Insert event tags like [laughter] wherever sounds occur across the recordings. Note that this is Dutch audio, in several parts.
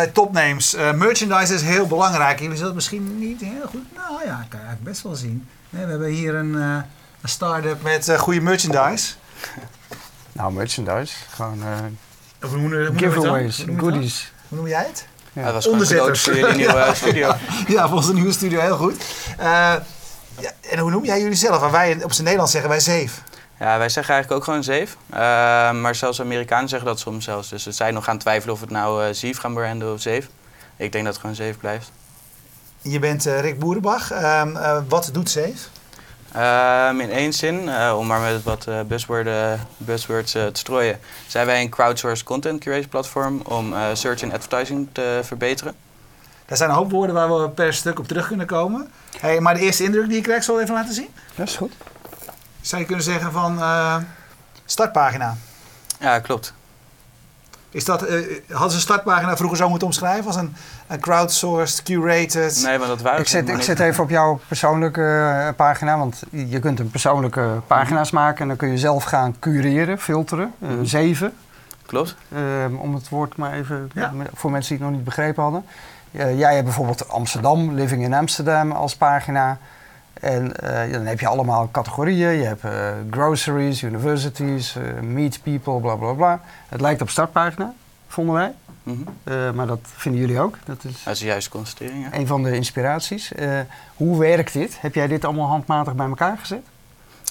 bij Topnames. Uh, merchandise is heel belangrijk. Jullie zullen het misschien niet heel goed... Nou ja, kan je best wel zien. Nee, we hebben hier een, uh, een start-up met uh, goede merchandise. [laughs] Nou, merchandise. Gewoon hoe, giveaways, goodies. Hoe noem jij het? Ja. Dat was Onderzetters. voor jullie nieuwe studio. [laughs] ja, voor onze nieuwe studio, heel goed. ja, en hoe noem jij jullie zelf? Waar wij op zijn Nederlands zeggen wij zeef. Ja, wij zeggen eigenlijk ook gewoon zeef. Uh, maar zelfs Amerikanen zeggen dat soms zelfs. Dus ze zijn nog gaan twijfelen of het nou uh, Zief gaan branden of zeef. Ik denk dat het gewoon zeef blijft. Je bent uh, Rick Boerenbach. Ehm, wat doet zeef? Ehm, in één zin, om maar met wat buzzwords te strooien, zijn wij een crowdsourced content creation platform om search en advertising te verbeteren. Er zijn een hoop woorden waar we per stuk op terug kunnen komen. Hey, maar de eerste indruk die je krijgt, zal ik even laten zien? Dat is goed zou je kunnen zeggen van uh, startpagina. Ja, klopt. Is dat, uh, hadden ze een startpagina vroeger zo moeten omschrijven als een, een crowdsourced, curated? Nee, maar dat waren Ik zit, ik zit even op jouw persoonlijke uh, pagina, want je kunt een persoonlijke pagina's maken en dan kun je zelf gaan cureren, filteren. Uh, mm. Zeven. Klopt. Ehm, om het woord maar even ja. voor mensen die het nog niet begrepen hadden. jij hebt bijvoorbeeld Amsterdam, Living in Amsterdam als pagina. En uh, dan heb je allemaal categorieën. Je hebt uh, groceries, universities, uh, meet people, bla bla bla. Het lijkt op startpagina, vonden wij. Mm -hmm. maar dat vinden jullie ook. Dat is, dat is de juiste constatering. Ja. Een van de inspiraties. hoe werkt dit? Heb jij dit allemaal handmatig bij elkaar gezet?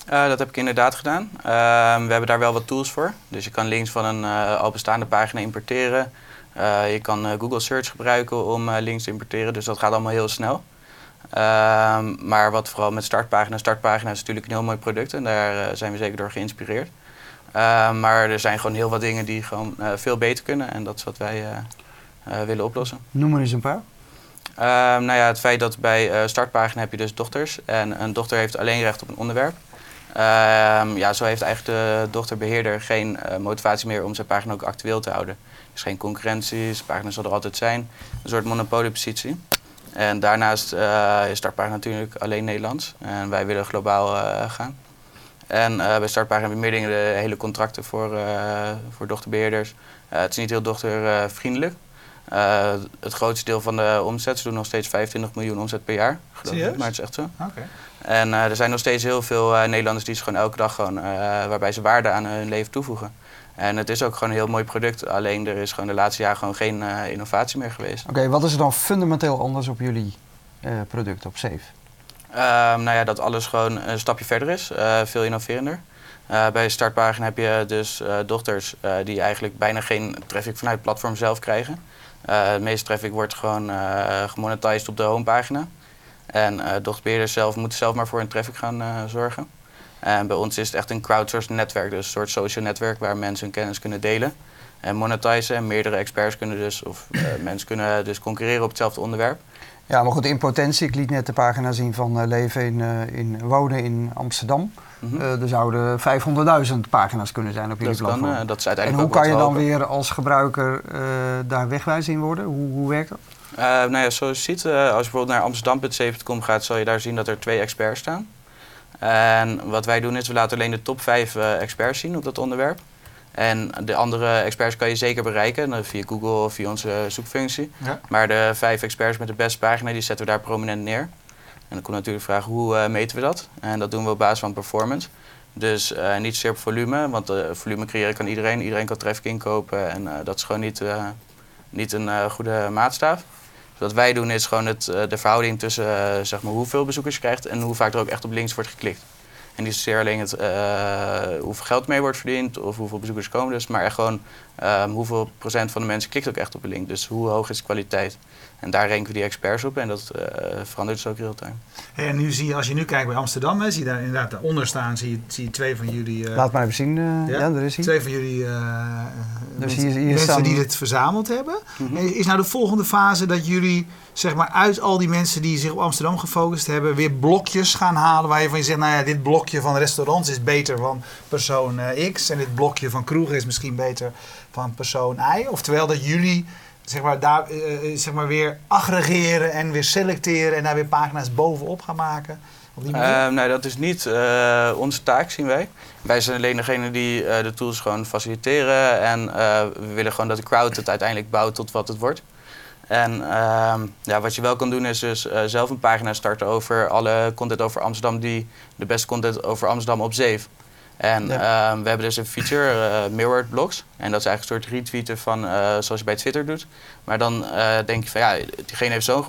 dat heb ik inderdaad gedaan. Ehm, we hebben daar wel wat tools voor. Dus je kan links van een al bestaande pagina importeren. je kan Google Search gebruiken om links te importeren. Dus dat gaat allemaal heel snel. Ehm, maar wat vooral met startpagina. Startpagina is natuurlijk een heel mooi product en daar uh, zijn we zeker door geïnspireerd. Ehm, maar er zijn gewoon heel wat dingen die gewoon uh, veel beter kunnen en dat is wat wij uh, willen oplossen. Noem maar eens een paar. Um, nou ja, het feit dat bij startpagina heb je dus dochters en een dochter heeft alleen recht op een onderwerp. ja, zo heeft eigenlijk de dochterbeheerder geen motivatie meer om zijn pagina ook actueel te houden. Er is geen concurrentie, zijn pagina zal er altijd zijn. Een soort monopoliepositie. En daarnaast uh, is Startpagina natuurlijk alleen Nederlands. En wij willen globaal uh, gaan. En uh, bij Startpagina hebben we meer dingen, de hele contracten voor, voor dochterbeheerders. het is niet heel dochtervriendelijk. het grootste deel van de omzet, ze doen nog steeds 25 miljoen omzet per jaar. Geloof maar het is echt zo. Okay. En er zijn nog steeds heel veel Nederlanders die ze gewoon elke dag gewoon, waarbij ze waarde aan hun leven toevoegen. En het is ook gewoon een heel mooi product. Alleen er is gewoon de laatste jaren gewoon geen uh, innovatie meer geweest. Oké, wat is er dan fundamenteel anders op jullie uh, product, op Safe? Um, nou ja, dat alles gewoon een stapje verder is. Uh, veel innoverender. bij startpagina heb je dus dochters die eigenlijk bijna geen traffic vanuit het platform zelf krijgen. de meeste traffic wordt gewoon gemonetized op de homepagina. En dochterbeheerders zelf moeten zelf maar voor hun traffic gaan zorgen. En bij ons is het echt een crowdsourced netwerk, dus een soort social netwerk waar mensen hun kennis kunnen delen en monetizen. En meerdere experts kunnen dus, of uh, [clears throat] mensen kunnen dus concurreren op hetzelfde onderwerp. Ja, maar goed, in potentie, ik liet net de pagina zien van uh, leven in, uh, in wonen in Amsterdam. Mm -hmm. er zouden 500.000 pagina's kunnen zijn op jullie dat platform. Kan, dat is uiteindelijk en hoe kan je dan weer als gebruiker daar wegwijs in worden? Hoe, hoe werkt dat? nou ja, zoals je ziet, als je bijvoorbeeld naar amsterdam.7.com gaat, zal je daar zien dat er twee experts staan. En wat wij doen is, we laten alleen de top 5 uh, experts zien op dat onderwerp. En de andere experts kan je zeker bereiken via Google of via onze zoekfunctie. Ja. Maar de vijf experts met de beste pagina, die zetten we daar prominent neer. En dan komt natuurlijk de vraag, hoe uh, meten we dat? En dat doen we op basis van performance. Dus uh, niet zozeer op volume, want uh, volume creëren kan iedereen. Iedereen kan traffic inkopen en dat is gewoon niet, niet een goede maatstaaf wat wij doen is gewoon het, eh, de verhouding tussen uh, zeg maar hoeveel bezoekers je krijgt en hoe vaak er ook echt op links wordt geklikt. En niet zozeer alleen het, uh, hoeveel geld mee wordt verdiend of hoeveel bezoekers komen dus, maar echt gewoon um, hoeveel procent van de mensen klikt ook echt op een link. Dus hoe hoog is de kwaliteit. En daar renken we die experts op en dat uh, verandert dus ook real-time. en nu zie je, als je nu kijkt bij Amsterdam, hè, zie je daar inderdaad daaronder staan, zie je, zie je twee van jullie... Uh, Laat maar even zien, uh, ja, ja, daar is hij. Twee van jullie dus mensen, hier, hier mensen die dit verzameld hebben. Mm -hmm. Is nou de volgende fase dat jullie zeg maar uit al die mensen die zich op Amsterdam gefocust hebben, weer blokjes gaan halen waar je van je zegt, nou ja, dit blokje van restaurants is beter van persoon X en dit blokje van kroegen is misschien beter van persoon Y. Oftewel dat jullie zeg maar, daar, uh, zeg maar weer aggregeren en weer selecteren en daar weer pagina's bovenop gaan maken. Op die manier? nee, dat is niet onze taak, zien wij. Wij zijn alleen degene die de tools gewoon faciliteren. En we willen gewoon dat de crowd het uiteindelijk bouwt tot wat het wordt. En ehm, ja, wat je wel kan doen is dus zelf een pagina starten over alle content over Amsterdam die de beste content over Amsterdam op zeef. En ehm, we hebben dus een feature, uh, Mirrored Blogs. En dat is eigenlijk een soort retweeten van uh, zoals je bij Twitter doet. Maar dan uh, denk je van ja, diegene heeft zo'n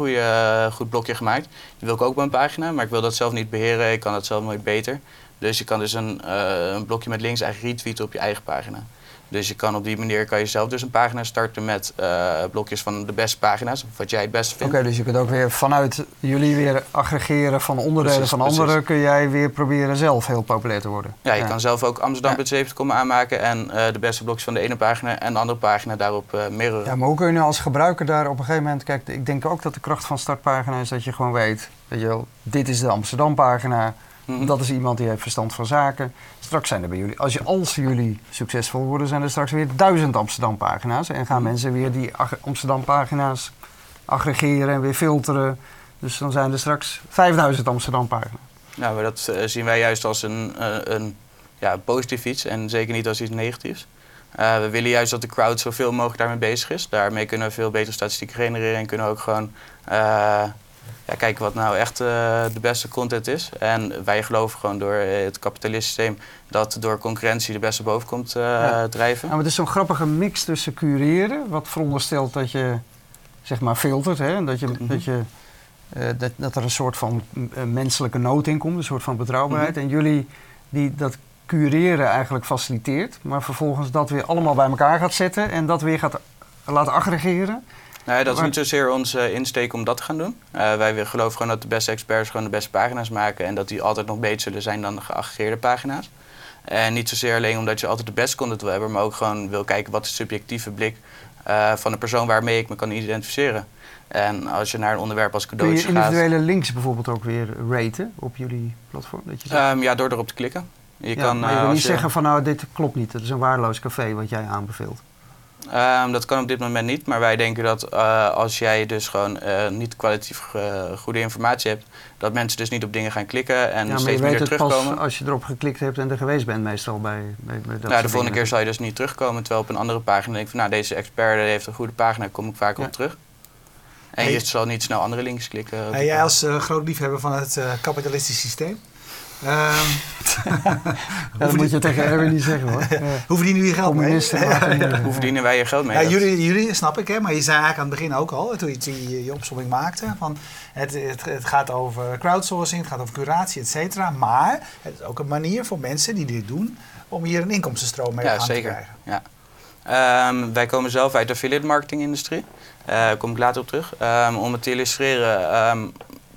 goed blokje gemaakt. Die wil ik ook op mijn pagina, maar ik wil dat zelf niet beheren. Ik kan dat zelf nooit beter. Dus je kan dus een, een blokje met links eigenlijk retweeten op je eigen pagina. Dus je kan op die manier kan je zelf dus een pagina starten met uh, blokjes van de beste pagina's, wat jij het beste vindt. Oké, dus je kunt ook weer vanuit jullie weer aggregeren van onderdelen van anderen, kun jij weer proberen zelf heel populair te worden. Ja, je kan zelf ook Amsterdam.7 ja. aanmaken en uh, de beste blokjes van de ene pagina en de andere pagina daarop uh, mirroren. Ja, maar hoe kun je nu als gebruiker daar op een gegeven moment, kijk, ik denk ook dat de kracht van startpagina is dat je gewoon weet, weet je wel, dit is de Amsterdam pagina Mhm. Dat is iemand die heeft verstand van zaken. Straks zijn er bij jullie, als, je, als jullie succesvol worden, zijn er straks weer duizend Amsterdam-pagina's. En gaan mhm. mensen weer die Amsterdam-pagina's aggregeren en weer filteren. Dus dan zijn er straks 5000 Amsterdam-pagina's. Nou, maar dat eh, zien wij juist als een, uh, een ja, positief iets en zeker niet als iets negatiefs. Uh, we willen juist dat de crowd zoveel mogelijk daarmee bezig is. Daarmee kunnen we veel beter statistieken genereren en kunnen we ook gewoon ja, kijken wat nou echt uh, de beste content is. En wij geloven gewoon door uh, het kapitalistische systeem dat door concurrentie de beste boven komt ja. drijven. Nou, het is zo'n grappige mix tussen cureren, wat veronderstelt dat je zeg maar filtert, hè, dat, je, mm -hmm. dat, je, dat, dat er een soort van menselijke nood in komt, een soort van betrouwbaarheid. Mm -hmm. En jullie die dat cureren eigenlijk faciliteert, maar vervolgens dat weer allemaal bij elkaar gaat zetten en dat weer gaat laten aggregeren. Nee, dat is niet zozeer onze insteek om dat te gaan doen. Uh, wij geloven gewoon dat de beste experts gewoon de beste pagina's maken en dat die altijd nog beter zullen zijn dan de geaggregeerde pagina's. En niet zozeer alleen omdat je altijd de beste content wil hebben, maar ook gewoon wil kijken wat de subjectieve blik uh, van de persoon waarmee ik me kan identificeren. En als je naar een onderwerp als cadeautje gaat... Kun je individuele links bijvoorbeeld ook weer raten op jullie platform? Dat je um, ja, door erop te klikken. Je kan, maar je uh, wil niet zeggen van nou, dit klopt niet. Het is een waardeloos café wat jij aanbeveelt. Um, dat kan op dit moment niet, maar wij denken dat uh, als jij dus gewoon uh, niet kwalitatief uh, goede informatie hebt, dat mensen dus niet op dingen gaan klikken en ja, steeds meer terugkomen. Pas als je erop geklikt hebt en er geweest bent meestal bij, bij, bij dat nou, de volgende keer zal je dus niet terugkomen, terwijl op een andere pagina denk ik van nou deze expert heeft een goede pagina, kom ik vaak ja. op terug. En hey. je zal niet snel andere links klikken. Hey, jij als groot liefhebber van het kapitalistische systeem, [laughs] dat moet je tegen Erwin niet zeggen hoor. [laughs] Hoe verdienen jullie geld mee? Hoe verdienen wij je geld mee? Ja, jullie, jullie, snap ik, hè, maar je zei eigenlijk aan het begin ook al, toen je je, je opzomming maakte, van het, het, het, gaat over crowdsourcing, het gaat over curatie, et cetera. Maar het is ook een manier voor mensen die dit doen om hier een inkomstenstroom mee ja, aan zeker. te krijgen. Ja, um, wij komen zelf uit de affiliate marketing industrie. Uh, daar kom ik later op terug. Um, om het te illustreren, um,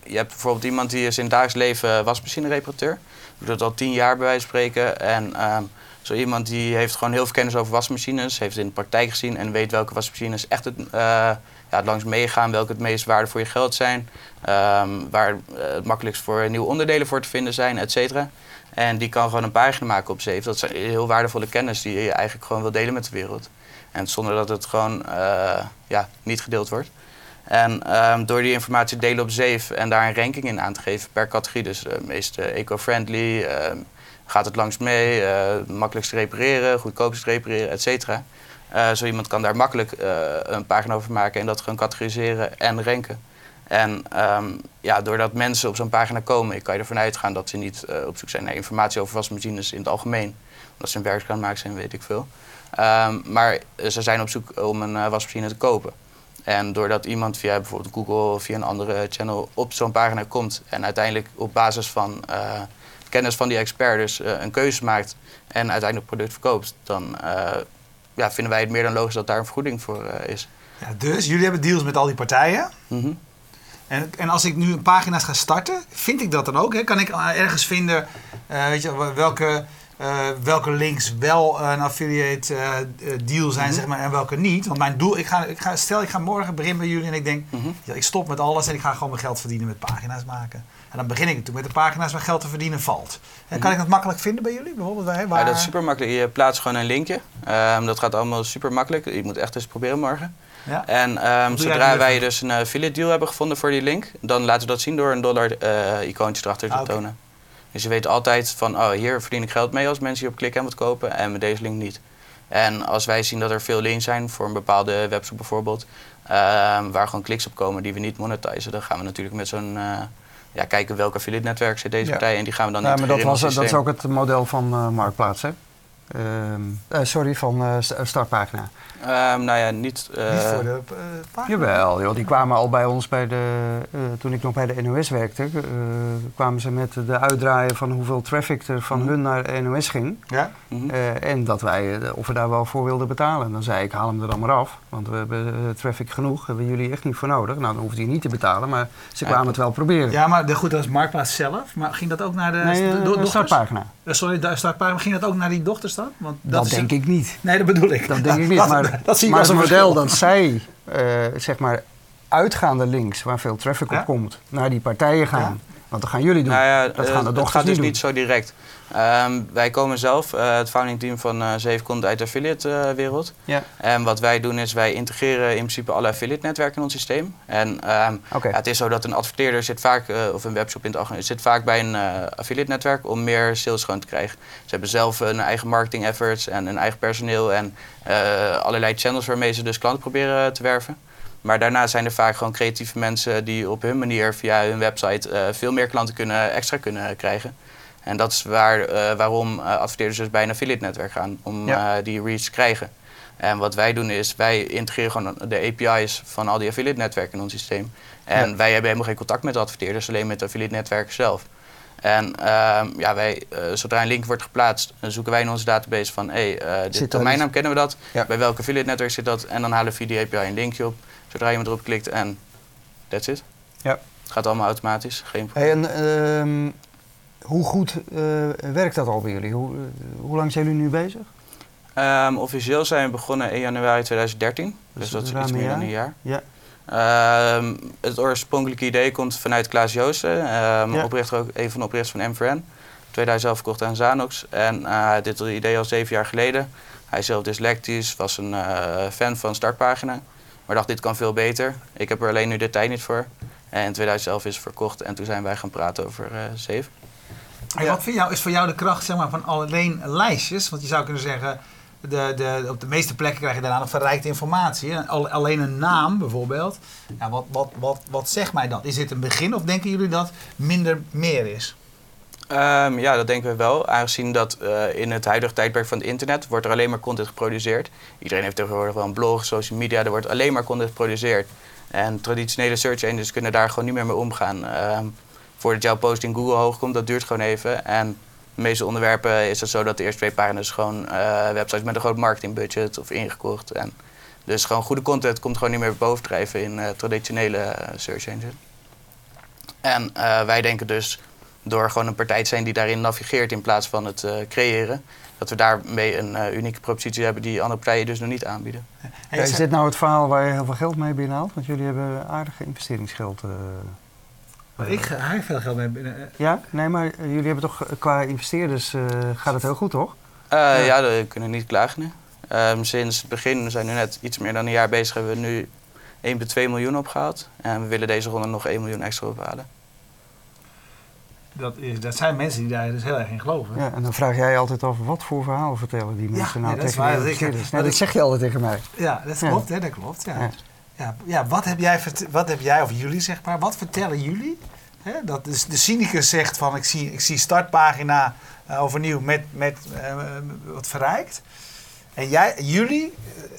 je hebt bijvoorbeeld iemand die is in dagelijks leven wasmachine-reparateur. Doet dat al tien jaar bij wijze van spreken. En um, zo iemand die heeft gewoon heel veel kennis over wasmachines. Heeft in de praktijk gezien en weet welke wasmachines echt het, uh, ja, het langst meegaan. Welke het meest waarde voor je geld zijn. Um, waar uh, het makkelijkst voor nieuwe onderdelen voor te vinden zijn, et cetera. En die kan gewoon een pagina maken op Zeef. Dat is heel waardevolle kennis die je eigenlijk gewoon wil delen met de wereld. En zonder dat het gewoon uh, ja, niet gedeeld wordt. En um, door die informatie te delen op Zeef en daar een ranking in aan te geven per categorie, dus uh, meest uh, eco-friendly, uh, gaat het langs mee, makkelijkst te repareren, goedkoopst te repareren, et cetera. zo iemand kan daar makkelijk een pagina over maken en dat gewoon categoriseren en ranken. En ja, doordat mensen op zo'n pagina komen, kan je ervan uitgaan dat ze niet op zoek zijn naar informatie over wasmachines in het algemeen. Omdat ze een werk gaan maken zijn, weet ik veel. Maar ze zijn op zoek om een wasmachine te kopen. En doordat iemand via bijvoorbeeld Google of via een andere channel op zo'n pagina komt en uiteindelijk op basis van uh, kennis van die expert dus uh, een keuze maakt en uiteindelijk het product verkoopt, dan uh, ja, vinden wij het meer dan logisch dat daar een vergoeding voor is. Ja, dus jullie hebben deals met al die partijen. Mm -hmm. en, en als ik nu een pagina's ga starten, vind ik dat dan ook? Hè? Kan ik ergens vinden weet je, welke Uh, welke links wel een affiliate uh, deal zijn, mhm. zeg maar, en welke niet. Want mijn doel, ik ga, ik ga, stel ik ga morgen beginnen bij jullie en ik denk, mhm. ja, ik stop met alles en ik ga gewoon mijn geld verdienen met pagina's maken. En dan begin ik natuurlijk met de pagina's waar geld te verdienen valt. En kan mhm. ik dat makkelijk vinden bij jullie? Bijvoorbeeld waar... Ja, dat is super makkelijk. Je plaatst gewoon een linkje. Um, dat gaat allemaal super makkelijk. Je moet echt eens proberen morgen. Ja. En um, zodra wij dus een affiliate deal hebben gevonden voor die link, dan laten we dat zien door een dollar uh, icoontje erachter te ah, tonen. Dus je weet altijd van, oh, hier verdien ik geld mee als mensen hierop klikken en wat kopen en met deze link niet. En als wij zien dat er veel links zijn voor een bepaalde website bijvoorbeeld, ehm, waar gewoon kliks op komen die we niet monetizen, dan gaan we natuurlijk met zo'n uh, ja, kijken welke affiliate netwerk zit deze partij en die gaan we dan ja, maar dat, was, dat is ook het model van uh, Marktplaats, hè? Uh, sorry, van startpagina. Um, nou ja, niet... Uh, niet voor de uh, Jawel, joh, die kwamen al bij ons bij de... Uh, toen ik nog bij de NOS werkte, kwamen ze met de uitdraaien van hoeveel traffic er van mm. hun naar de NOS ging. Ja. Mm en dat wij, of we daar wel voor wilden betalen. Dan zei ik, haal hem er dan maar af, want we hebben traffic genoeg. Hebben jullie echt niet voor nodig. Nou, dan hoefde hij niet te betalen, maar ze kwamen het wel proberen. Ja, maar de, goed, dat is Marktplaats zelf. Maar ging dat ook naar de, nee, de, de startpagina? sorry, de startpagina. Ging dat ook naar die dochters dan? Want dat, dat denk ik niet. Nee, dat bedoel ik. Dat denk ik niet, maar... dat zie maar het model dat zij, uh, zeg maar, uitgaande links, waar veel traffic op komt, naar die partijen gaan. Want dat gaan jullie doen. Nou ja, dat gaan de dochters gaat dus niet, niet zo direct. Um, wij komen zelf, uh, het founding team van uh, Zeven komt uit de affiliate wereld. Ja. En wat wij doen is wij integreren in principe alle affiliate netwerken in ons systeem. En um, ja, het is zo dat een adverteerder zit vaak, of een webshop in het algemeen, zit vaak bij een affiliate netwerk om meer sales gewoon te krijgen. Ze hebben zelf een eigen marketing efforts en een eigen personeel en allerlei channels waarmee ze dus klanten proberen te werven. Maar daarna zijn er vaak gewoon creatieve mensen die op hun manier via hun website veel meer klanten kunnen, extra kunnen krijgen. En dat is waar, uh, waarom uh, adverteerders dus bij een affiliate netwerk gaan, om ja. uh, die reach te krijgen. En wat wij doen is, wij integreren gewoon de API's van al die affiliate netwerken in ons systeem. En wij hebben helemaal geen contact met de adverteerders, alleen met de affiliate netwerken zelf. En ehm, ja, wij, zodra een link wordt geplaatst, dan zoeken wij in onze database van, hé, hey, dit domeinnaam kennen we dat, bij welke affiliate netwerk zit dat, en dan halen we via die API een linkje op, zodra je erop klikt en that's it. Ja. Het gaat allemaal automatisch, geen probleem. Hey, en, ehm, hoe goed uh, werkt dat al bij jullie? Hoe, uh, hoe lang zijn jullie nu bezig? Um, officieel zijn we begonnen in januari 2013, dus, dus dat is iets meer dan een jaar. Ja. Um, het oorspronkelijke idee komt vanuit Klaas Joosten, um, ja. oprichter ook, een van de oprichters van M4N. 2011 verkocht aan Zanox en uh, dit idee al zeven jaar geleden. Hij is zelf dyslectisch, was een fan van Startpagina, maar dacht dit kan veel beter. Ik heb er alleen nu de tijd niet voor. En in 2011 is het verkocht en toen zijn wij gaan praten over uh, Zeven. En wat voor jou, is voor jou de kracht zeg maar, van alleen lijstjes? Want je zou kunnen zeggen, de, de, op de meeste plekken krijg je daarna nog verrijkte informatie. Alleen een naam bijvoorbeeld. Ja, wat, wat, wat, wat zegt mij dat? Is dit een begin of denken jullie dat minder meer is? Um, ja, dat denken we wel. Aangezien dat uh, in het huidige tijdperk van het internet wordt er alleen maar content geproduceerd. Iedereen heeft tegenwoordig wel een blog, social media, er wordt alleen maar content geproduceerd. En traditionele search engines kunnen daar gewoon niet meer mee omgaan. Um, voordat jouw post in Google hoog komt, dat duurt gewoon even. En de meeste onderwerpen is het zo dat de eerste twee pagina's gewoon uh, websites met een groot marketingbudget of ingekocht. En dus gewoon goede content komt gewoon niet meer bovendrijven in uh, traditionele eh, search engine. En wij denken dus door gewoon een partij te zijn die daarin navigeert in plaats van het creëren, dat we daarmee een unieke propositie hebben die andere partijen dus nog niet aanbieden. is dit nou het verhaal waar je heel veel geld mee binnenhaalt? Want jullie hebben aardige investeringsgeld maar ik ga veel geld mee binnen. Eh. Ja, nee, maar jullie hebben toch qua investeerders uh, gaat het heel goed, toch? Uh, ja. ja, we kunnen niet klagen. Um, sinds het begin, we zijn nu net iets meer dan een jaar bezig, hebben we nu 1,2 miljoen opgehaald. En we willen deze ronde nog 1 miljoen extra ophalen. Dat, is, dat zijn mensen die daar dus heel erg in geloven. Ja, en dan vraag jij altijd af, wat voor verhaal vertellen die mensen nou tegen waar, dat, dat zeg je altijd tegen mij. Ja, dat klopt, Hè, dat klopt. Ja. Ja, ja wat, heb jij, wat heb jij, of jullie zeg maar, wat vertellen jullie? Hè, dat is, de cynicus zegt van ik zie, ik zie startpagina uh, overnieuw met, met uh, wat verrijkt. En jij, jullie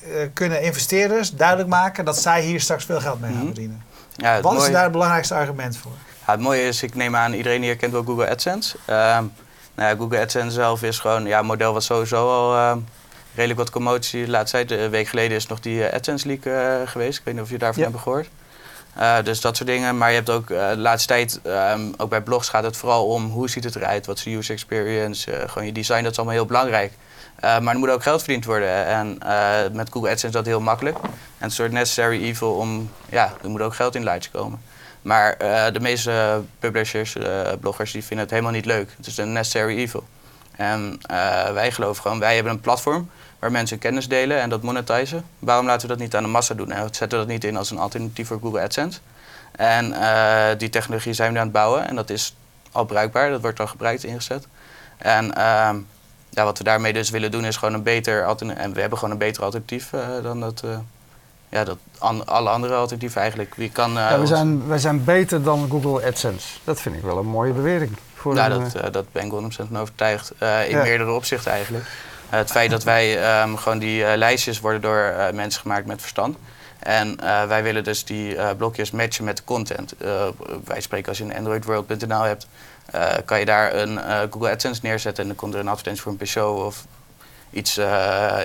uh, kunnen investeerders duidelijk maken dat zij hier straks veel geld mee gaan mhm. verdienen. Ja, wat is daar het belangrijkste argument voor? Ja, het mooie is, ik neem aan, iedereen hier kent wel Google AdSense. Ehm, nou ja, Google AdSense zelf is gewoon ja, een model wat sowieso al ehm, redelijk wat commotie. Laatst tijd, een week geleden is nog die uh, AdSense leak uh, geweest. Ik weet niet of je daarvan ja. hebt gehoord. dus dat soort dingen. Maar je hebt ook de laatste tijd, ehm, ook bij blogs gaat het vooral om hoe ziet het eruit, wat is de user experience, gewoon je design, dat is allemaal heel belangrijk. maar er moet ook geld verdiend worden. En met Google AdSense is dat heel makkelijk. En een soort necessary evil om, ja, er moet ook geld in lights komen. Maar de meeste publishers, bloggers, die vinden het helemaal niet leuk. Het is een necessary evil. En wij geloven gewoon, wij hebben een platform waar mensen kennis delen en dat monetizen. Waarom laten we dat niet aan de massa doen? En zetten we dat niet in als een alternatief voor Google AdSense? En die technologie zijn we nu aan het bouwen en dat is al bruikbaar, dat wordt al gebruikt, ingezet. En uh, ja, wat we daarmee dus willen doen is gewoon een beter alternatief. En we hebben gewoon een beter alternatief dan dat, ja, dat an alle andere alternatieven eigenlijk. Wie kan, ja, we, zijn, wij zijn beter dan Google AdSense. Dat vind ik wel een mooie bewering. Voor ja, dat, dat ben ik 100% van overtuigd. in ja. meerdere opzichten eigenlijk. Eh, het feit dat wij ehm, gewoon die eh, lijstjes worden door eh, mensen gemaakt met verstand. En wij willen dus die blokjes matchen met de content. wij spreken als je een androidworld.nl hebt, kan je daar een Google AdSense neerzetten en dan komt er een advertentie voor een show of iets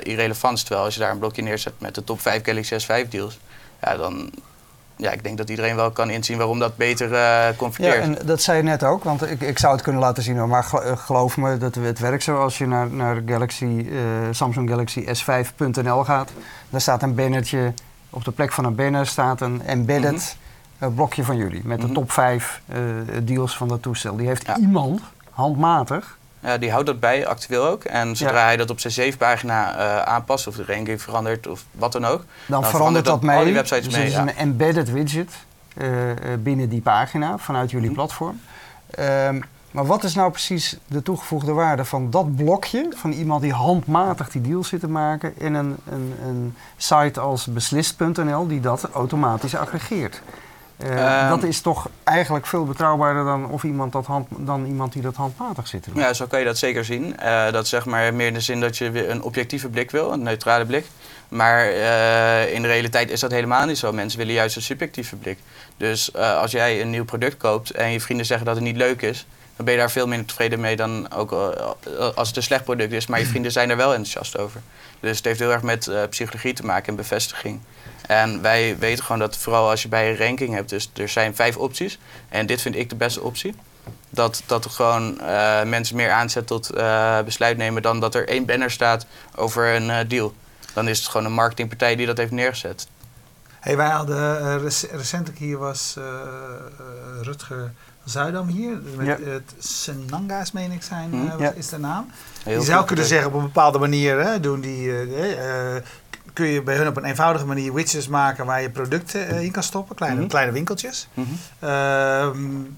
irrelevants. Terwijl als je daar een blokje neerzet met de top 5 Galaxy S5 deals, ja, dan ja, ik denk dat iedereen wel kan inzien waarom dat beter uh, converteert. Ja, en dat zei je net ook, want ik, ik zou het kunnen laten zien, maar eh, geloof me, dat het werkt zo. Als je naar, naar Galaxy, uh, Samsung Galaxy S5.nl gaat, daar staat een bannertje, op de plek van een banner staat een embedded mhm. blokje van jullie. Met de mhm. top 5 deals van dat toestel. Die heeft iemand handmatig ja, die houdt dat bij, actueel ook. En zodra hij dat op zijn 7 pagina uh, aanpast, of de ranking verandert, of wat dan ook. Dan, verandert dat, mee. Al die websites dus mee. Het is een embedded widget uh, binnen die pagina vanuit jullie mhm. platform. Um, maar wat is nou precies de toegevoegde waarde van dat blokje van iemand die handmatig die deal zit te maken in een, een, een site als beslist.nl die dat automatisch aggregeert? Uh, dat is toch eigenlijk veel betrouwbaarder dan, of iemand dat hand, dan iemand die dat handmatig zit te doen. Ja, zo kan je dat zeker zien. Uh, dat zeg maar meer in de zin dat je een objectieve blik wil, een neutrale blik. Maar uh, in de realiteit is dat helemaal niet zo. Mensen willen juist een subjectieve blik. Dus als jij een nieuw product koopt en je vrienden zeggen dat het niet leuk is, dan ben je daar veel minder tevreden mee dan ook als het een slecht product is. Maar je vrienden zijn er wel enthousiast over. Dus het heeft heel erg met psychologie te maken en bevestiging. En wij weten gewoon dat vooral als je bij een ranking hebt, dus er zijn vijf opties. En dit vind ik de beste optie. Dat, dat er gewoon uh, mensen meer aanzet tot uh, besluit nemen dan dat er één banner staat over een uh, deal. Dan is het gewoon een marketingpartij die dat heeft neergezet. Hey, wij hadden recentelijk hier was Rutger Zuidam hier. Met ja. het Senanga's, meen ik zijn, mm, ja. is de naam. Heel je zou kunnen zeggen op een bepaalde manier hè, doen die kun je bij hun op een eenvoudige manier widgets maken waar je producten uh, in kan stoppen, kleine, mhm. kleine winkeltjes. Mm -hmm.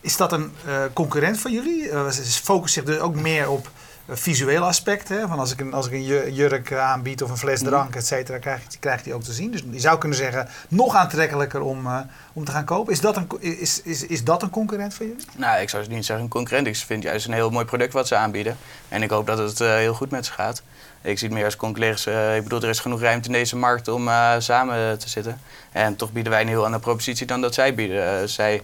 is dat een uh, concurrent van jullie? Uh, focust zich dus ook meer op visuele aspecten. Van als ik een, als ik een jurk aanbied of een fles mhm. drank, et cetera, krijgt, krijgt die ook te zien. Dus je zou kunnen zeggen, nog aantrekkelijker om, om te gaan kopen. Is dat, een, is, is, is dat een concurrent voor jullie? Nou, ik zou niet zeggen een concurrent. Ik vind juist een heel mooi product wat ze aanbieden. En ik hoop dat het heel goed met ze gaat. Ik zie het meer als concurrents. Uh, ik bedoel, er is genoeg ruimte in deze markt om uh, samen te zitten. En toch bieden wij een heel andere propositie dan dat zij bieden. Uh, zij,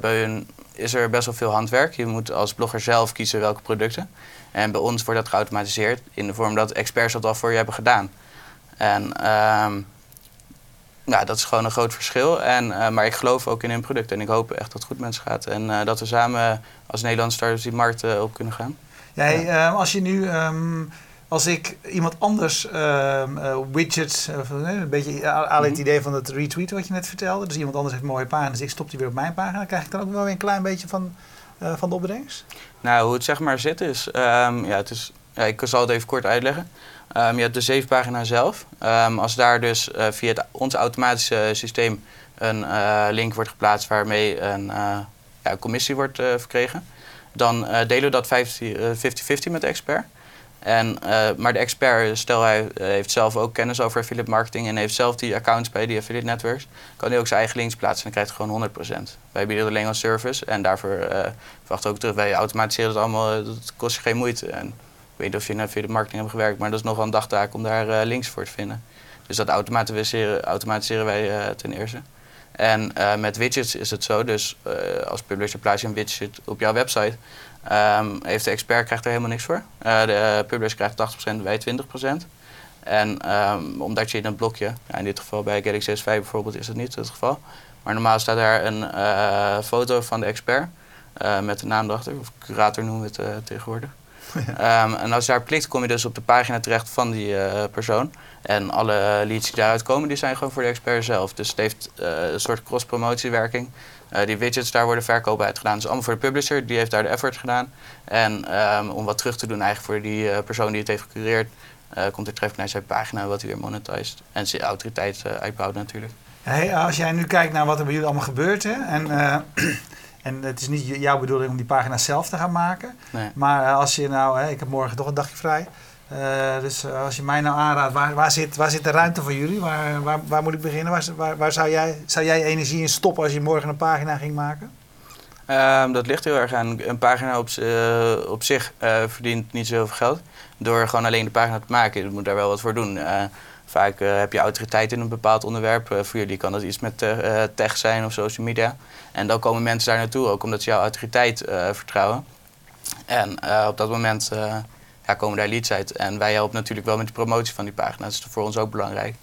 bij hun is er best wel veel handwerk. Je moet als blogger zelf kiezen welke producten. En bij ons wordt dat geautomatiseerd in de vorm dat experts dat al voor je hebben gedaan. En ehm, nou, dat is gewoon een groot verschil. En, maar ik geloof ook in hun product en ik hoop echt dat het goed met ze gaat. En dat we samen als Nederlandse starters die markt op kunnen gaan. Jij, ja. als je nu um, als ik iemand anders uh, widgets, uh, een beetje aan het mhm. idee van het retweet wat je net vertelde. Dus iemand anders heeft mooie pagina's, dus ik stop die weer op mijn pagina. Dan krijg ik dan ook wel weer een klein beetje van, van de opbrengst? Nou, hoe het zeg maar zit is, um, ja, het is ja, ik zal het even kort uitleggen. Um, je hebt de zevenpagina zelf. Um, als daar dus via het, ons automatische systeem een link wordt geplaatst waarmee een ja, commissie wordt verkregen, dan delen we dat 50-50 met de expert. En, uh, maar de expert, stel hij eh, heeft zelf ook kennis over affiliate marketing en heeft zelf die accounts bij die affiliate networks, kan hij ook zijn eigen links plaatsen en krijgt gewoon 100%. Wij bieden alleen als service en daarvoor uh, verwachten ook terug. Wij automatiseren het allemaal, dat kost je geen moeite. En ik weet niet of je in affiliate marketing hebt gewerkt, maar dat is nogal een dagtaak om daar links voor te vinden. Dus dat automatiseren, automatiseren wij ten eerste. En met widgets is het zo, dus als publisher plaats je een widget op jouw website. Um, heeft de expert krijgt er helemaal niks voor. Uh, de publisher krijgt 80%, wij 20%. En um, omdat je in een blokje, ja, in dit geval bij Galaxy S5 bijvoorbeeld is dat niet het geval. Maar normaal staat daar een uh, foto van de expert uh, met de naam erachter, of curator noemen we het tegenwoordig. [laughs] um, en als je daar klikt, kom je dus op de pagina terecht van die persoon. En alle leads die daaruit komen, die zijn gewoon voor de expert zelf. Dus het heeft een soort cross-promotiewerking. Die widgets, daar worden verkopen uit gedaan. Dus allemaal voor de publisher, die heeft daar de effort gedaan. En um, om wat terug te doen eigenlijk voor die persoon die het heeft gecureerd, uh, komt er traffic naar zijn pagina wat hij weer monetized. En zijn autoriteit uitbouwt natuurlijk. Hey, als jij nu kijkt naar wat er bij jullie allemaal gebeurt, hè, en, [clears throat] en het is niet jouw bedoeling om die pagina zelf te gaan maken, nee. maar als je nou, hè, ik heb morgen toch een dagje vrij, dus als je mij nou aanraadt, waar, waar, zit, waar zit de ruimte voor jullie? Waar, waar, waar moet ik beginnen? Waar, waar, zou, jij, zou jij energie in stoppen als je morgen een pagina ging maken? Um, dat ligt heel erg aan. Een pagina op, op zich verdient niet zo heel veel geld door gewoon alleen de pagina te maken. Je moet daar wel wat voor doen. Vaak heb je autoriteit in een bepaald onderwerp. Voor jullie kan dat iets met tech zijn of social media. En dan komen mensen daar naartoe, ook omdat ze jouw autoriteit vertrouwen. En op dat moment ja, komen daar leads uit. En wij helpen natuurlijk wel met de promotie van die pagina. Dat is voor ons ook belangrijk.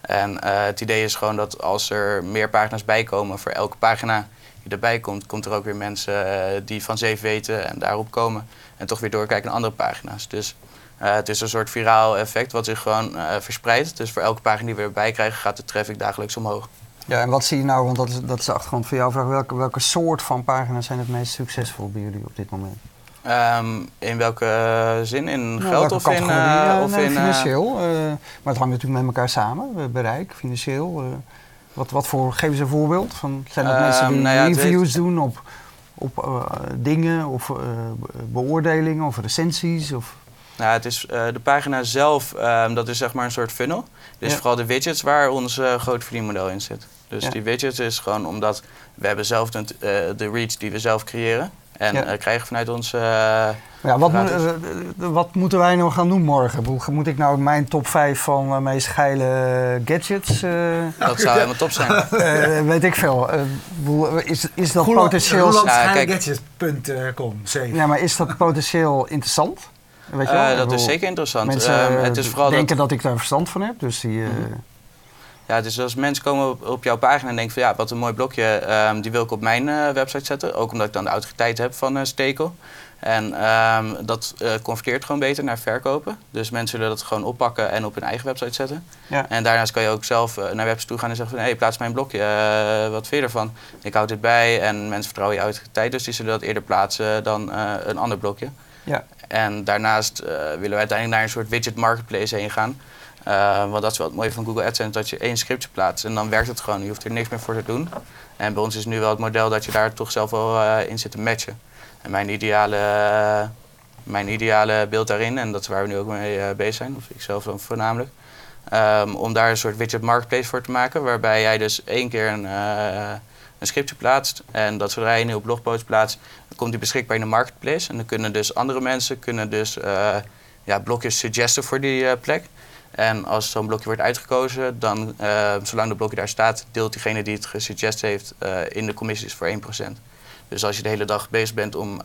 En het idee is gewoon dat als er meer pagina's bijkomen, voor elke pagina die erbij komt, komt er ook weer mensen die van zeven weten en daarop komen. En toch weer doorkijken naar andere pagina's. Dus uh, het is een soort viraal effect wat zich gewoon verspreidt. Dus voor elke pagina die we erbij krijgen gaat de traffic dagelijks omhoog. Ja, en wat zie je nou, want dat is, dat is de achtergrond van jouw vraag. Welke, welke soort van pagina's zijn het meest succesvol bij jullie op dit moment? Um, in welke zin? In nou, geld of in, uh, of nee, in financieel? maar het hangt natuurlijk met elkaar samen. bereik, financieel. wat, wat voor, geef eens een voorbeeld. Van, zijn dat mensen die nou ja, reviews doen op, op dingen of beoordelingen of recensies? Of... Nou, het is uh, de pagina zelf, um, dat is zeg maar een soort funnel. Dus ja. vooral de widgets waar ons uh, groot verdienmodel in zit. Dus ja. die widgets is gewoon omdat we hebben zelf de, uh, de reach die we zelf creëren. En ja. krijgen vanuit ons. ja, wat, moet, wat moeten wij nou gaan doen morgen? Moet ik nou mijn top 5 van uh, meest geile gadgets? dat zou helemaal top zijn. [laughs] weet ik veel. is, is dat potentieel. Gadgets.com. Ja, maar is dat potentieel interessant? Weet je wel? Dat is zeker interessant. Mensen uh, het is vooral denken dat... dat... ik daar verstand van heb. Dus die, uh... Ja, dus als mensen komen op, op, jouw pagina en denken van ja, wat een mooi blokje, um, die wil ik op mijn website zetten. Ook omdat ik dan de autoriteit heb van Stekel. En um, dat converteert gewoon beter naar verkopen. Dus mensen zullen dat gewoon oppakken en op hun eigen website zetten. Ja. En daarnaast kan je ook zelf naar websites toe gaan en zeggen van hé, hey, plaats mijn blokje, wat vind je ervan? Ik houd dit bij en mensen vertrouwen je autoriteit, dus die zullen dat eerder plaatsen dan een ander blokje. Ja. En daarnaast uh, willen we uiteindelijk naar een soort widget marketplace heen gaan. Uh, want dat is wel het mooie van Google AdSense, dat je één scriptje plaatst en dan werkt het gewoon. Je hoeft er niks meer voor te doen. En bij ons is nu wel het model dat je daar toch zelf wel uh, in zit te matchen. En mijn ideale, mijn ideale beeld daarin, en dat is waar we nu ook mee bezig zijn, of ik zelf dan voornamelijk, um, om daar een soort widget marketplace voor te maken, waarbij jij dus één keer een een scriptje plaatst. En dat zodra je een nieuwe blogpost plaatst, dan komt die beschikbaar in de marketplace. En dan kunnen dus andere mensen kunnen dus, ja, blokjes suggesten voor die plek. En als zo'n blokje wordt uitgekozen, dan, uh, zolang de blokje daar staat, deelt diegene die het gesuggest heeft in de commissies voor 1%. Dus als je de hele dag bezig bent om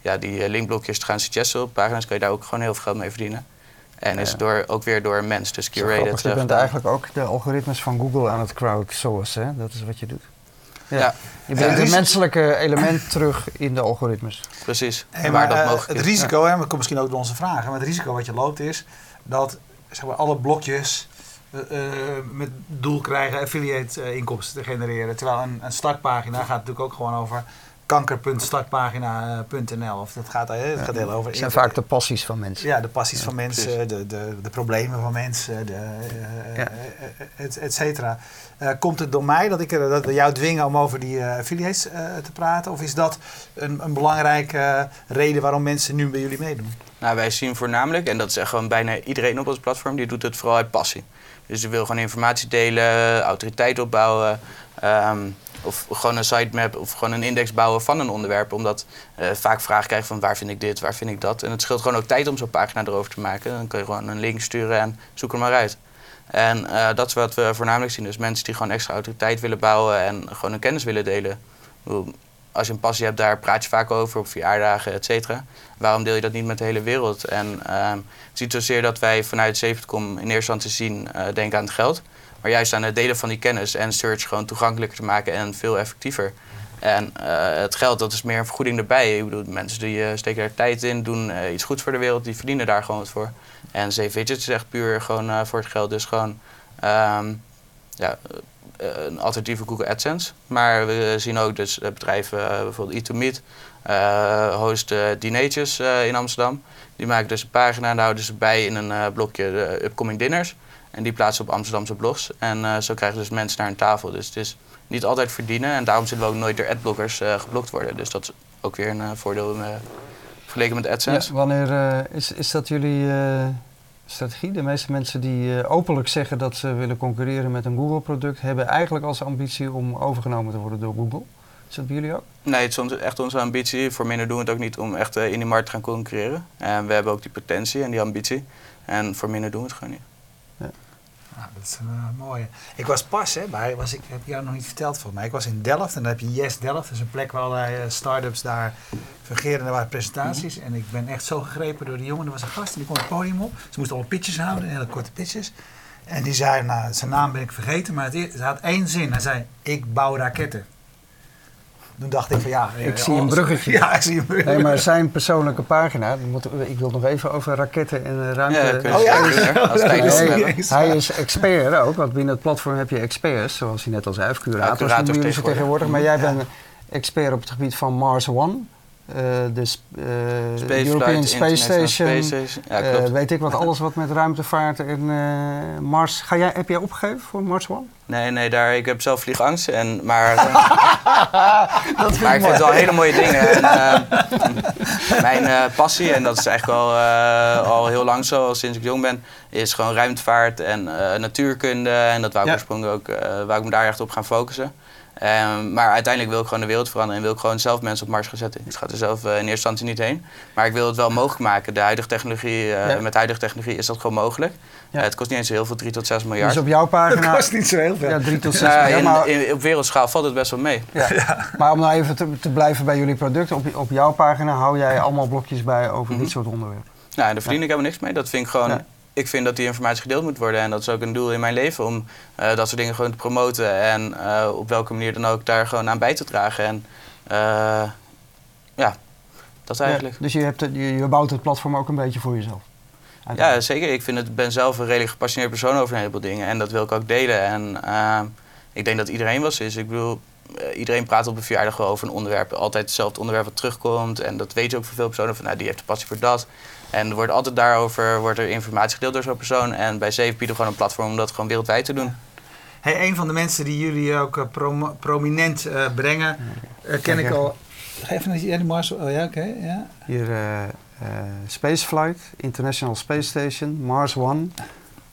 ja, die linkblokjes te gaan suggesten op pagina's, kan je daar ook gewoon heel veel geld mee verdienen. En is door, ook weer door een mens, dus curated. Je bent eigenlijk ook de algoritmes van Google aan het crowdsourcen, hè? Dat is wat je doet. Ja. Je brengt het menselijke element terug in de algoritmes. Precies. En waar dat uh, mogelijk het risico, hè, dat komt misschien ook door onze vragen, maar het risico wat je loopt is dat zeg maar, alle blokjes uh, met doel krijgen affiliate inkomsten te genereren. Terwijl een, een startpagina gaat natuurlijk ook gewoon over kanker.startpagina.nl. Of dat gaat, het gaat heel over. Het zijn vaak de passies van mensen. Ja, de passies van mensen, de, de, de problemen van mensen, de, ja. et, et cetera. Uh, komt het door mij dat ik dat jou dwingen om over die uh, affiliates te praten? Of is dat een, een belangrijke reden waarom mensen nu bij jullie meedoen? Nou, wij zien voornamelijk, en dat is gewoon bijna iedereen op ons platform, die doet het vooral uit passie. Dus die wil gewoon informatie delen, autoriteit opbouwen. Um, of gewoon een sitemap of gewoon een index bouwen van een onderwerp. Omdat uh, vaak vragen krijgen van waar vind ik dit, waar vind ik dat. En het scheelt gewoon ook tijd om zo'n pagina erover te maken. Dan kun je gewoon een link sturen en zoek er maar uit. En uh, dat is wat we voornamelijk zien. Dus mensen die gewoon extra autoriteit willen bouwen en gewoon hun kennis willen delen. Als je een passie hebt, daar praat je vaak over op verjaardagen, et cetera. Waarom deel je dat niet met de hele wereld? En uh, het is niet zozeer dat wij vanuit Zevenkom in eerste instantie zien, uh, denken aan het geld. Maar juist aan het delen van die kennis en search gewoon toegankelijker te maken en veel effectiever. En uh, het geld, dat is meer een vergoeding erbij. Ik bedoel, mensen die uh, steken daar tijd in, doen iets goeds voor de wereld, die verdienen daar gewoon wat voor. En Save Widgets is echt puur gewoon voor het geld. Dus gewoon um, ja, een alternatieve Google AdSense. Maar we zien ook dus bedrijven, bijvoorbeeld E2Meet, hosten dineetjes in Amsterdam. Die maken dus een pagina en houden ze bij in een blokje upcoming dinners. En die plaatsen op Amsterdamse blogs. En zo krijgen dus mensen naar een tafel. Dus het is niet altijd verdienen. En daarom zullen we ook nooit door adblockers uh, geblokt worden. Dus dat is ook weer een uh, voordeel uh, vergeleken met AdSense. Wanneer is, is dat jullie strategie? De meeste mensen die openlijk zeggen dat ze willen concurreren met een Google-product... hebben eigenlijk als ambitie om overgenomen te worden door Google. Is dat bij jullie ook? Nee, het is echt onze ambitie. Voor minder doen we het ook niet om echt in die markt te gaan concurreren. En we hebben ook die potentie en die ambitie. En voor minder doen we het gewoon niet. Nou, dat is een uh, mooie. Ik was pas, hè, bij, was ik, heb jou nog niet verteld volgens mij. Ik was in Delft en dan heb je Yes Delft. Dat is een plek waar allerlei uh, start-ups daar fungeren. En er waren presentaties. En ik ben echt zo gegrepen door die jongen. Er was een gast en die kon het podium op. Ze moesten allemaal pitches houden, hele korte pitches. En die zei, nou, zijn naam ben ik vergeten, maar het, had één zin. Hij zei, ik bouw raketten. Toen dacht ik van ja... Ik zie een bruggetje. [laughs] Ja, ik zie een bruggetje. Nee, maar zijn persoonlijke pagina, ik wil nog even over raketten en ruimte... Ja, oh ja? Als [laughs] nee, hij is expert ook, want binnen het platform heb je experts, zoals hij net al zei, of curators, curators tegenwoordig. Maar jij bent expert op het gebied van Mars One. Uh, de uh, European Space Station, Space ja, uh, weet ik wat, alles wat met ruimtevaart en Mars. Ga jij, heb jij opgegeven voor Mars One? Nee, nee, daar, ik heb zelf vliegangst. En, maar [laughs] dat maar ik vind het wel hele mooie dingen. En, [laughs] mijn passie, en dat is eigenlijk al, al heel lang zo, al sinds ik jong ben, is gewoon ruimtevaart en natuurkunde. En dat wou ik ja. oorspronkelijk ook, wou ik me daar echt op gaan focussen. Um, maar uiteindelijk wil ik gewoon de wereld veranderen en wil ik gewoon zelf mensen op Mars gaan zetten. Ik ga er zelf uh, in eerste instantie niet heen. Maar ik wil het wel mogelijk maken. De huidige technologie, uh, ja. Met huidige technologie is dat gewoon mogelijk. Ja. Uh, het kost niet eens heel veel, 3 tot 6 miljard. Dus op jouw pagina... Het kost niet zo heel veel. Ja, 3 tot 6 miljard. In, maar... in, op wereldschaal valt het best wel mee. Ja. Maar om nou even te, te, blijven bij jullie producten. Op, op jouw pagina hou jij allemaal blokjes bij over mm -hmm. dit soort onderwerpen. Nou, en daar verdien ik helemaal niks mee. Dat vind ik gewoon ik vind dat die informatie gedeeld moet worden. En dat is ook een doel in mijn leven om uh, dat soort dingen gewoon te promoten. En uh, op welke manier dan ook daar gewoon aan bij te dragen. En uh, ja, dat eigenlijk. Ja, dus je, hebt, je, je bouwt het platform ook een beetje voor jezelf? Ja, zeker. Ik vind het, ben zelf een redelijk gepassioneerd persoon over een heleboel dingen. En dat wil ik ook delen. En ik denk dat iedereen wel is. Ik bedoel, iedereen praat op een verjaardag wel over een onderwerp. Altijd hetzelfde onderwerp wat terugkomt. En dat weet je ook voor veel personen. Van, nou, die heeft de passie voor dat. En er wordt altijd daarover wordt er informatie gedeeld door zo'n persoon. En bij Safe bieden we gewoon een platform om dat gewoon wereldwijd te doen. Hey, een van de mensen die jullie ook prom prominent uh, brengen, uh, ken ik al. Geef even die Mars. Oh ja, oké. Okay, ja. Hier Spaceflight, International Space Station, Mars One.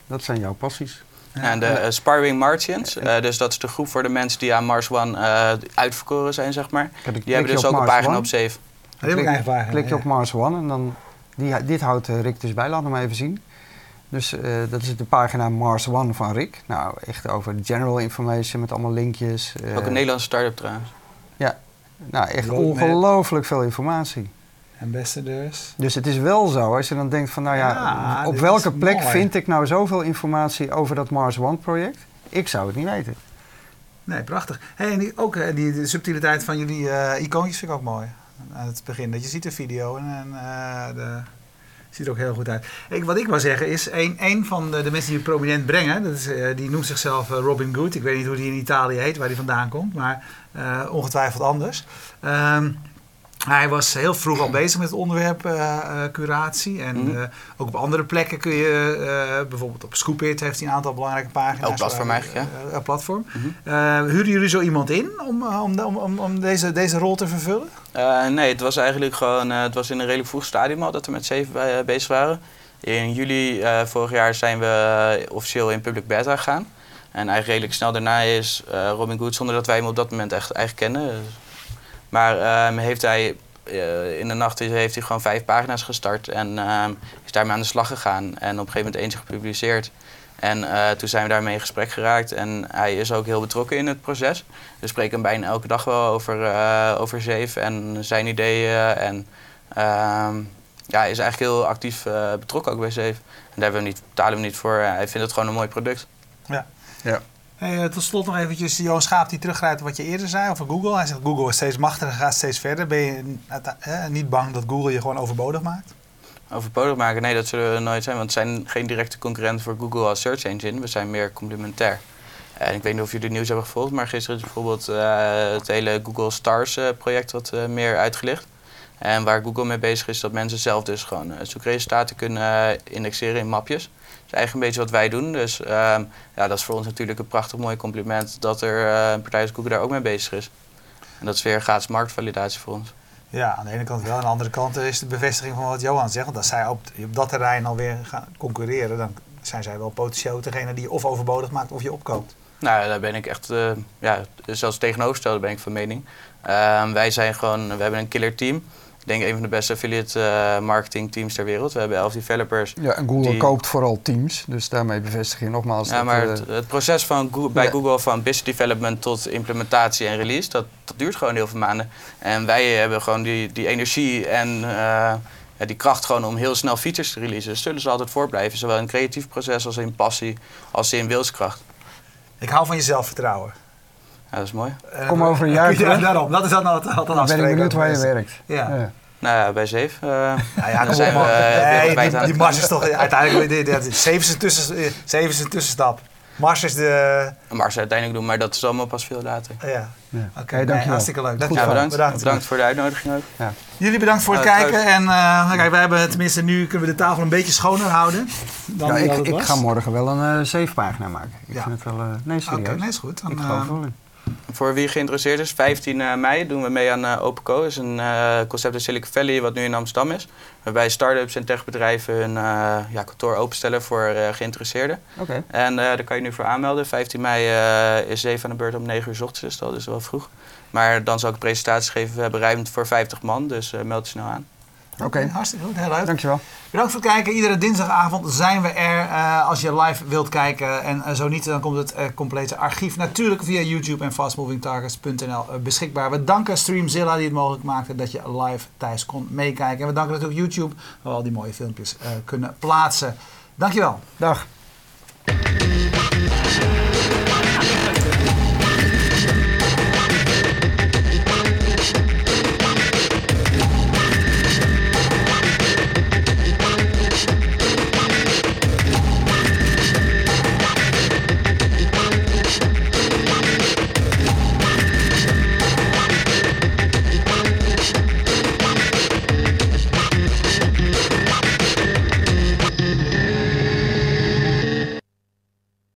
Dat zijn jouw passies. En de uh, Sparwing Martians, uh, dus dat is de groep voor de mensen die aan Mars One uh, uitverkoren zijn, zeg maar. Die hebben dus ook een pagina op Safe. Die heb ik eigen pagina. Klik je op Mars One en dan die, dit houdt Rick dus bij, laat hem even zien. Dus uh, dat is de pagina Mars One van Rick. Nou, echt over general information met allemaal linkjes. Uh, Ook een Nederlandse start-up trouwens. Ja, nou echt ongelooflijk veel informatie. Ambassadors. Dus het is wel zo, als je dan denkt van, nou ja, ja op welke plek mooi. vind ik nou zoveel informatie over dat Mars One project? Ik zou het niet weten. Nee, prachtig. Hey, en die, ook die, de subtiliteit van jullie uh, icoontjes vind ik ook mooi aan het begin. Dat je ziet de video en, en uh, de, ziet er ook heel goed uit. Ik, wat ik wil zeggen is, een, een van de, de mensen die je prominent brengen, dat is, uh, die noemt zichzelf Robin Good. Ik weet niet hoe die in Italië heet, waar die vandaan komt, maar ongetwijfeld anders. Um, hij was heel vroeg al bezig met het onderwerp uh, curatie. En mm. uh, ook op andere plekken kun je, uh, bijvoorbeeld op Scoopit heeft hij een aantal belangrijke pagina's. Ook platform eigenlijk, ja. platform. Mm -hmm. huren jullie zo iemand in om, om, om, om deze, deze rol te vervullen? nee, het was eigenlijk gewoon, het was in een redelijk vroeg stadium al dat we met zeven bij, bezig waren. In juli vorig jaar zijn we officieel in public beta gegaan. En eigenlijk redelijk snel daarna is Robin Good, zonder dat wij hem op dat moment echt eigenlijk kennen maar um, heeft hij uh, in de nacht heeft hij gewoon vijf pagina's gestart en um, is daarmee aan de slag gegaan. En op een gegeven moment eentje gepubliceerd. En toen zijn we daarmee in gesprek geraakt en hij is ook heel betrokken in het proces. We spreken hem bijna elke dag wel over, over Zeef en zijn ideeën. En ehm, ja, hij is eigenlijk heel actief betrokken ook bij Zeef. En daar we niet, betalen we niet voor. hij vindt het gewoon een mooi product. Ja. ja. Hey, tot slot nog eventjes Johan Schaap die teruggrijpt wat je eerder zei over Google. Hij zegt Google is steeds machtiger, gaat steeds verder. Ben je niet bang dat Google je gewoon overbodig maakt? Overbodig maken? Nee, dat zullen we nooit zijn. Want we zijn geen directe concurrent voor Google als search engine. We zijn meer complementair. En ik weet niet of jullie het nieuws hebben gevolgd, maar gisteren is bijvoorbeeld uh, het hele Google Stars project wat meer uitgelicht. En waar Google mee bezig is, dat mensen zelf dus gewoon zoekresultaten kunnen indexeren in mapjes is eigenlijk een beetje wat wij doen. Dus ehm, ja, dat is voor ons natuurlijk een prachtig mooi compliment dat er uh, een partij als Google daar ook mee bezig is. En dat is weer gratis marktvalidatie voor ons. Ja, aan de ene kant wel. Aan de andere kant is de bevestiging van wat Johan zegt. Want als zij op, op dat terrein alweer gaan concurreren, dan zijn zij wel potentieel degene die je of overbodig maakt of je opkoopt. Nou, daar ben ik echt, uh, ja, zelfs tegenovergestelde ben ik van mening. Uh, wij zijn gewoon, we hebben een killer team denk een van de beste affiliate uh, marketing teams ter wereld. We hebben elf developers. Ja, en Google koopt vooral teams, dus daarmee bevestig je nogmaals. Ja, dat, maar het, het, proces van Google, bij Google van business development tot implementatie en release, dat, dat, duurt gewoon heel veel maanden. En wij hebben gewoon die, die energie en uh, ja, die kracht gewoon om heel snel features te releasen. Dus zullen ze altijd voortblijven, zowel in creatief proces als in passie, als in wilskracht. Ik hou van je zelfvertrouwen. Ja, dat is mooi. Kom over een jaar [laughs] Ja, daarom. Dat is dan altijd, altijd Dan ben ik benieuwd waar je werkt. Ja. ja. Nou ja, bij Zeef. Uh, nou ja, zijn we, uh, nee, die, die Mars is toch uiteindelijk... Zeef is een, tussen, zeven is een tussenstap. Mars is de... Mars uiteindelijk doen, maar dat is allemaal pas veel later. Ja. ja. Oké, okay, nee, hartstikke leuk. Ja, bedankt. bedankt. bedankt. voor de uitnodiging ook. Ja. Jullie bedankt voor het uh, kijken. En uh, kijk, wij hebben tenminste nu kunnen we de tafel een beetje schoner houden. Dan ja, ik, ik ga morgen wel een uh, zeefpagina maken. Ik vind het wel... nee, serieus. Oké, okay, nee, is goed. Dan, ik geloof wel in. Voor wie geïnteresseerd is, 15 eh, mei doen we mee aan uh, OpenCo. Dat is een uh, concept in Silicon Valley wat nu in Amsterdam is. Waarbij start-ups en techbedrijven hun ja, kantoor openstellen voor geïnteresseerden. Okay. En daar kan je nu voor aanmelden. 15 mei is 7 aan de beurt om 9 uur s ochtends, dus dat is wel vroeg. Maar dan zal ik een presentatie geven. We hebben ruimte voor 50 man, dus meld je snel aan. Oké, hartstikke goed. Heel leuk. Dankjewel. Bedankt voor het kijken. Iedere dinsdagavond zijn we er uh, als je live wilt kijken. En uh, zo niet, dan komt het uh, complete archief natuurlijk via YouTube en fastmovingtargets.nl beschikbaar. We danken Streamzilla die het mogelijk maakte dat je live thuis kon meekijken. En we danken natuurlijk YouTube waar we al die mooie filmpjes kunnen plaatsen. Dankjewel. Dag.